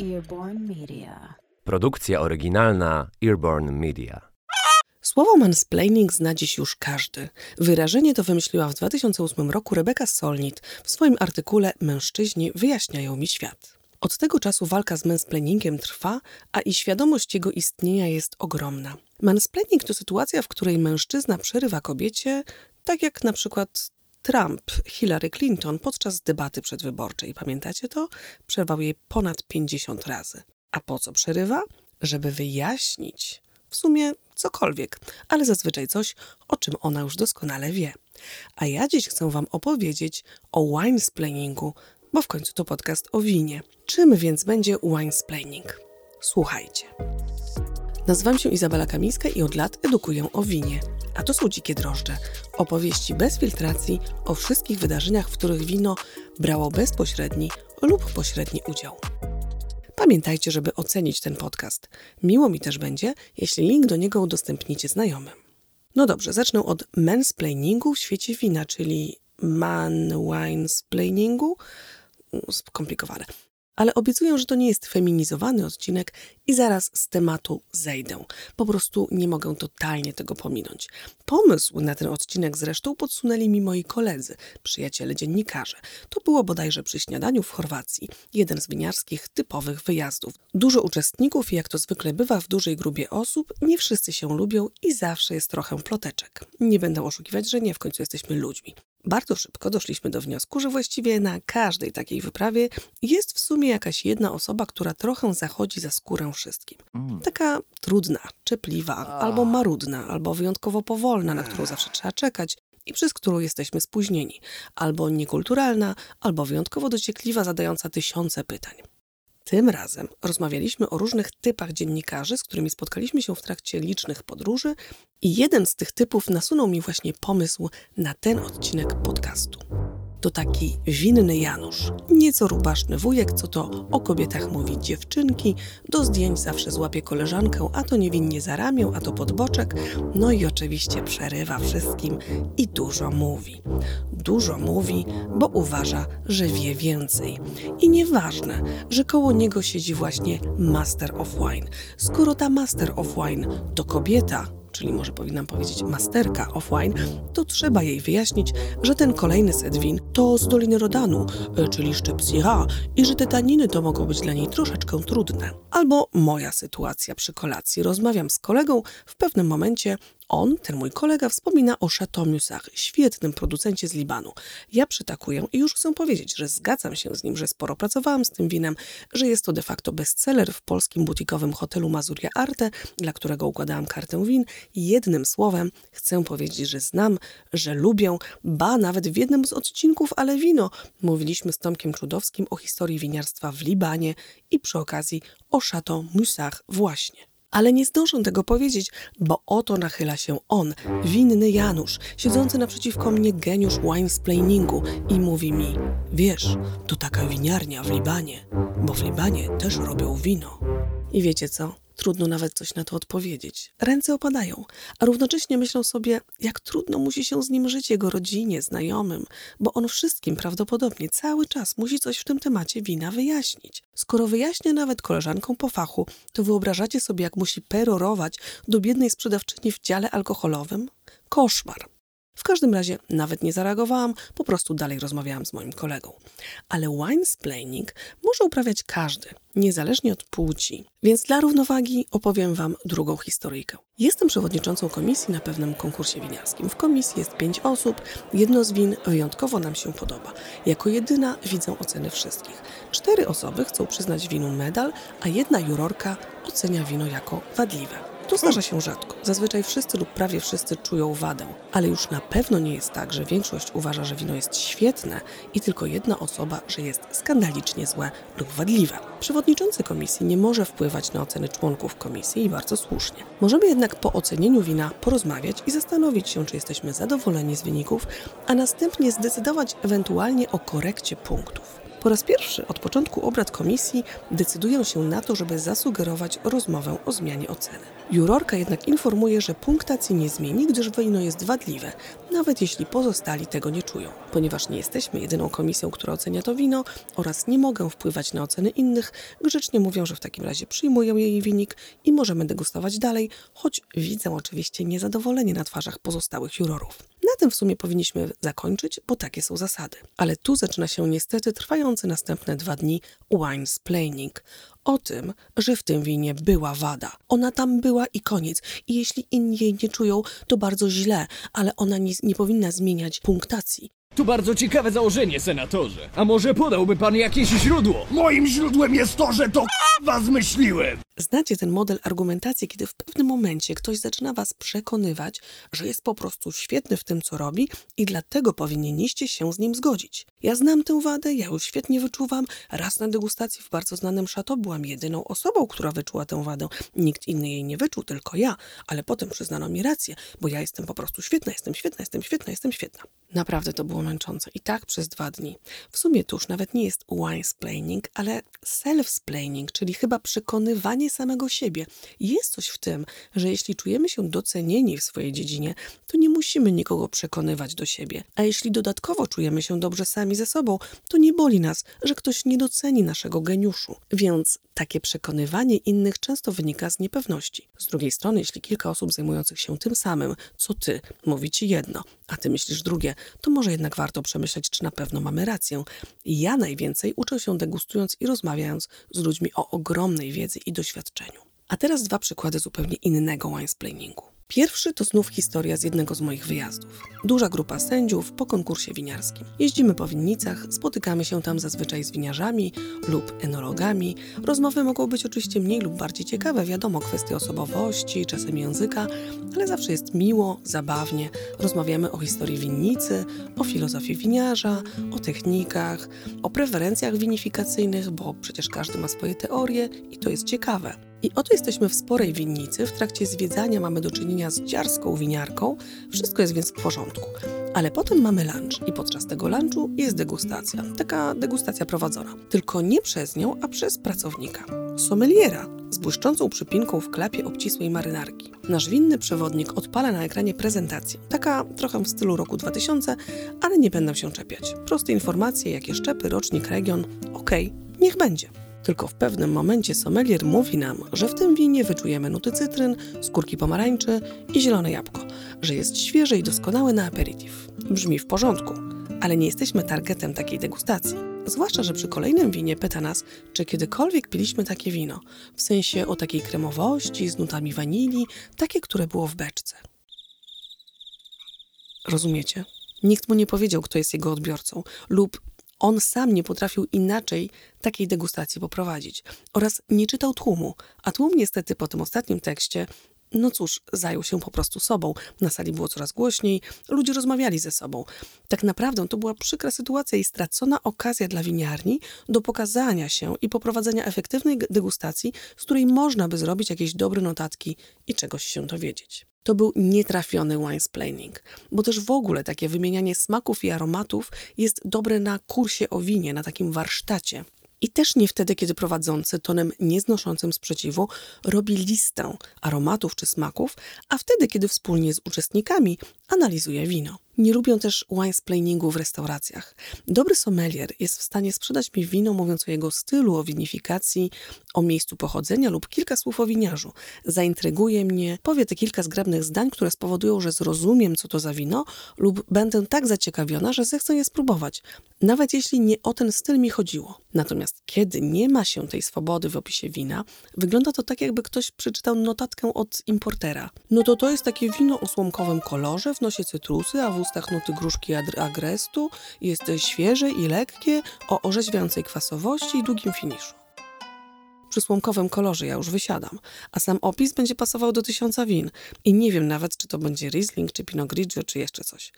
Earborn Media. Produkcja oryginalna Earborn Media. Słowo mansplaining zna dziś już każdy. Wyrażenie to wymyśliła w 2008 roku Rebeka Solnit w swoim artykule Mężczyźni wyjaśniają mi świat. Od tego czasu walka z mansplainingiem trwa, a i świadomość jego istnienia jest ogromna. Mansplaining to sytuacja, w której mężczyzna przerywa kobiecie, tak jak na przykład Trump Hillary Clinton podczas debaty przedwyborczej. Pamiętacie to? Przerwał jej ponad 50 razy. A po co przerywa? Żeby wyjaśnić w sumie cokolwiek, ale zazwyczaj coś, o czym ona już doskonale wie. A ja dziś chcę Wam opowiedzieć o winesplainingu, bo w końcu to podcast o winie. Czym więc będzie winesplaining? Słuchajcie. Nazywam się Izabela Kamińska i od lat edukuję o winie. A to są Dzikie Drożdże. Opowieści bez filtracji o wszystkich wydarzeniach, w których wino brało bezpośredni lub pośredni udział. Pamiętajcie, żeby ocenić ten podcast. Miło mi też będzie, jeśli link do niego udostępnicie znajomym. No dobrze, zacznę od mansplainingu w świecie wina, czyli man winesplainingu. Skomplikowane ale obiecuję, że to nie jest feminizowany odcinek i zaraz z tematu zejdę. Po prostu nie mogę totalnie tego pominąć. Pomysł na ten odcinek zresztą podsunęli mi moi koledzy, przyjaciele dziennikarze. To było bodajże przy śniadaniu w Chorwacji, jeden z winiarskich typowych wyjazdów. Dużo uczestników i jak to zwykle bywa w dużej grupie osób, nie wszyscy się lubią i zawsze jest trochę ploteczek. Nie będę oszukiwać, że nie, w końcu jesteśmy ludźmi. Bardzo szybko doszliśmy do wniosku, że właściwie na każdej takiej wyprawie jest w sumie jakaś jedna osoba, która trochę zachodzi za skórę wszystkim. Mm. Taka trudna, czepliwa, albo marudna, albo wyjątkowo powolna, na którą zawsze trzeba czekać i przez którą jesteśmy spóźnieni, albo niekulturalna, albo wyjątkowo dociekliwa, zadająca tysiące pytań. Tym razem rozmawialiśmy o różnych typach dziennikarzy, z którymi spotkaliśmy się w trakcie licznych podróży, i jeden z tych typów nasunął mi właśnie pomysł na ten odcinek podcastu to taki winny Janusz. Nieco rubaszny wujek, co to o kobietach mówi dziewczynki, do zdjęć zawsze złapie koleżankę, a to niewinnie za ramię, a to pod boczek, no i oczywiście przerywa wszystkim i dużo mówi. Dużo mówi, bo uważa, że wie więcej. I nieważne, że koło niego siedzi właśnie Master of Wine. Skoro ta Master of Wine to kobieta, czyli może powinnam powiedzieć masterka of wine, to trzeba jej wyjaśnić, że ten kolejny set win to z Doliny Rodanu, e, czyli szczyp Syrah i że te taniny to mogą być dla niej troszeczkę trudne. Albo moja sytuacja przy kolacji. Rozmawiam z kolegą, w pewnym momencie on, ten mój kolega, wspomina o Chateau Musach, świetnym producencie z Libanu. Ja przytakuję i już chcę powiedzieć, że zgadzam się z nim, że sporo pracowałam z tym winem, że jest to de facto bestseller w polskim butikowym hotelu Mazuria Arte, dla którego układałam kartę win. Jednym słowem chcę powiedzieć, że znam, że lubię, ba nawet w jednym z odcinków Ale Wino mówiliśmy z Tomkiem Czudowskim o historii winiarstwa w Libanie i przy okazji o Chateau Musach właśnie ale nie zdążę tego powiedzieć, bo oto nachyla się on, winny Janusz, siedzący naprzeciwko mnie geniusz winesplainingu i mówi mi, wiesz, to taka winiarnia w Libanie, bo w Libanie też robią wino. I wiecie co? Trudno nawet coś na to odpowiedzieć. Ręce opadają, a równocześnie myślą sobie, jak trudno musi się z nim żyć jego rodzinie, znajomym, bo on wszystkim prawdopodobnie cały czas musi coś w tym temacie wina wyjaśnić. Skoro wyjaśnia nawet koleżanką po fachu, to wyobrażacie sobie, jak musi perorować do biednej sprzedawczyni w dziale alkoholowym? Koszmar. W każdym razie nawet nie zareagowałam, po prostu dalej rozmawiałam z moim kolegą. Ale winesplaining może uprawiać każdy, niezależnie od płci. Więc dla równowagi opowiem Wam drugą historyjkę. Jestem przewodniczącą komisji na pewnym konkursie winiarskim. W komisji jest pięć osób, jedno z win wyjątkowo nam się podoba. Jako jedyna widzę oceny wszystkich. Cztery osoby chcą przyznać winu medal, a jedna jurorka ocenia wino jako wadliwe. To zdarza się rzadko. Zazwyczaj wszyscy lub prawie wszyscy czują wadę, ale już na pewno nie jest tak, że większość uważa, że wino jest świetne i tylko jedna osoba, że jest skandalicznie złe lub wadliwe. Przewodniczący komisji nie może wpływać na oceny członków komisji i bardzo słusznie. Możemy jednak po ocenieniu wina porozmawiać i zastanowić się, czy jesteśmy zadowoleni z wyników, a następnie zdecydować ewentualnie o korekcie punktów. Po raz pierwszy od początku obrad komisji decydują się na to, żeby zasugerować rozmowę o zmianie oceny. Jurorka jednak informuje, że punktacji nie zmieni, gdyż wino jest wadliwe, nawet jeśli pozostali tego nie czują. Ponieważ nie jesteśmy jedyną komisją, która ocenia to wino oraz nie mogę wpływać na oceny innych, grzecznie mówią, że w takim razie przyjmuję jej wynik i możemy degustować dalej, choć widzę oczywiście niezadowolenie na twarzach pozostałych jurorów. Na tym w sumie powinniśmy zakończyć, bo takie są zasady. Ale tu zaczyna się niestety trwający następne dwa dni wine splaining. O tym, że w tym winie była wada. Ona tam była i koniec. I jeśli inni jej nie czują, to bardzo źle, ale ona nie, nie powinna zmieniać punktacji. To bardzo ciekawe założenie, senatorze. A może podałby pan jakieś źródło? Moim źródłem jest to, że to k***wa zmyśliłem. Znacie ten model argumentacji, kiedy w pewnym momencie ktoś zaczyna was przekonywać, że jest po prostu świetny w tym, co robi i dlatego powinniście się z nim zgodzić. Ja znam tę wadę, ja ją świetnie wyczuwam. Raz na degustacji w bardzo znanym szato byłam jedyną osobą, która wyczuła tę wadę. Nikt inny jej nie wyczuł, tylko ja, ale potem przyznano mi rację, bo ja jestem po prostu świetna, jestem świetna, jestem świetna, jestem świetna. Naprawdę to było męczące i tak przez dwa dni. W sumie tuż nawet nie jest wine-splaining, ale self-splaining, czyli chyba przekonywanie samego siebie. Jest coś w tym, że jeśli czujemy się docenieni w swojej dziedzinie, to nie musimy nikogo przekonywać do siebie. A jeśli dodatkowo czujemy się dobrze sami ze sobą, to nie boli nas, że ktoś nie doceni naszego geniuszu. Więc takie przekonywanie innych często wynika z niepewności. Z drugiej strony, jeśli kilka osób zajmujących się tym samym, co ty, mówi ci jedno, a ty myślisz drugie, to może jednak warto przemyśleć, czy na pewno mamy rację. Ja najwięcej uczę się degustując i rozmawiając z ludźmi o ogromnej wiedzy i doświadczeniu. A teraz dwa przykłady zupełnie innego winesplainingu. Pierwszy to znów historia z jednego z moich wyjazdów. Duża grupa sędziów po konkursie winiarskim. Jeździmy po winnicach, spotykamy się tam zazwyczaj z winiarzami lub enologami. Rozmowy mogą być oczywiście mniej lub bardziej ciekawe, wiadomo, kwestie osobowości, czasem języka, ale zawsze jest miło, zabawnie. Rozmawiamy o historii winnicy, o filozofii winiarza, o technikach, o preferencjach winifikacyjnych, bo przecież każdy ma swoje teorie i to jest ciekawe. I oto jesteśmy w sporej winnicy. W trakcie zwiedzania mamy do czynienia z dziarską winiarką. Wszystko jest więc w porządku. Ale potem mamy lunch i podczas tego lunchu jest degustacja. Taka degustacja prowadzona. Tylko nie przez nią, a przez pracownika. Sommeliera z błyszczącą przypinką w klapie obcisłej marynarki. Nasz winny przewodnik odpala na ekranie prezentację. Taka trochę w stylu roku 2000, ale nie będę się czepiać. Proste informacje, jakie szczepy, rocznik, region. Okej, okay, niech będzie. Tylko w pewnym momencie sommelier mówi nam, że w tym winie wyczujemy nuty cytryn, skórki pomarańczy i zielone jabłko, że jest świeże i doskonałe na aperitif. Brzmi w porządku, ale nie jesteśmy targetem takiej degustacji. Zwłaszcza, że przy kolejnym winie pyta nas, czy kiedykolwiek piliśmy takie wino, w sensie o takiej kremowości, z nutami wanilii, takie, które było w beczce. Rozumiecie? Nikt mu nie powiedział, kto jest jego odbiorcą, lub on sam nie potrafił inaczej takiej degustacji poprowadzić oraz nie czytał tłumu, a tłum niestety po tym ostatnim tekście no cóż, zajął się po prostu sobą. Na sali było coraz głośniej, ludzie rozmawiali ze sobą. Tak naprawdę to była przykra sytuacja i stracona okazja dla winiarni do pokazania się i poprowadzenia efektywnej degustacji, z której można by zrobić jakieś dobre notatki i czegoś się dowiedzieć. To był nietrafiony winesplaining, bo też w ogóle takie wymienianie smaków i aromatów jest dobre na kursie o winie, na takim warsztacie. I też nie wtedy, kiedy prowadzący tonem nieznoszącym sprzeciwu robi listę aromatów czy smaków, a wtedy, kiedy wspólnie z uczestnikami analizuje wino. Nie lubią też winesplainingu w restauracjach. Dobry sommelier jest w stanie sprzedać mi wino mówiąc o jego stylu, o winifikacji, o miejscu pochodzenia lub kilka słów o winiarzu. Zaintryguje mnie, powie te kilka zgrabnych zdań, które spowodują, że zrozumiem, co to za wino lub będę tak zaciekawiona, że zechcę je spróbować. Nawet jeśli nie o ten styl mi chodziło. Natomiast kiedy nie ma się tej swobody w opisie wina, wygląda to tak, jakby ktoś przeczytał notatkę od importera. No to to jest takie wino o słomkowym kolorze, w nosie cytrusy, a w ustach nuty gruszki agrestu, jest świeże i lekkie, o orzeźwiającej kwasowości i długim finiszu przy słomkowym kolorze ja już wysiadam, a sam opis będzie pasował do tysiąca win i nie wiem nawet, czy to będzie Riesling, czy Pinot Grigio, czy jeszcze coś.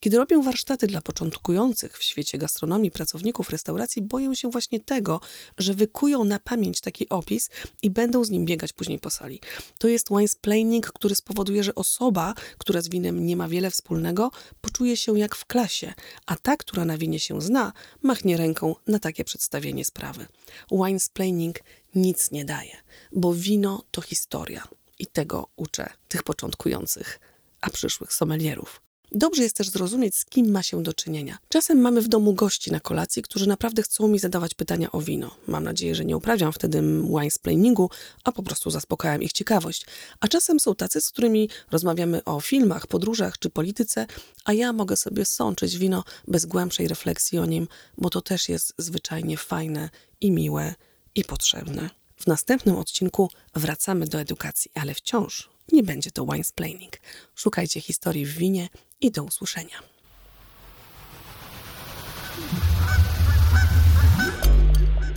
Kiedy robię warsztaty dla początkujących w świecie gastronomii pracowników restauracji, boję się właśnie tego, że wykują na pamięć taki opis i będą z nim biegać później po sali. To jest winesplaining, który spowoduje, że osoba, która z winem nie ma wiele wspólnego, poczuje się jak w klasie, a ta, która na winie się zna, machnie ręką na takie przedstawienie sprawy. Winesplaining nic nie daje, bo wino to historia. I tego uczę tych początkujących, a przyszłych sommelierów. Dobrze jest też zrozumieć, z kim ma się do czynienia. Czasem mamy w domu gości na kolacji, którzy naprawdę chcą mi zadawać pytania o wino. Mam nadzieję, że nie uprawiam wtedy winesplainingu, a po prostu zaspokajam ich ciekawość. A czasem są tacy, z którymi rozmawiamy o filmach, podróżach czy polityce, a ja mogę sobie sączyć wino bez głębszej refleksji o nim, bo to też jest zwyczajnie fajne i miłe i potrzebne. W następnym odcinku wracamy do edukacji, ale wciąż nie będzie to winesplaining. Szukajcie historii w winie i do usłyszenia.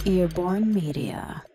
Earborn Media.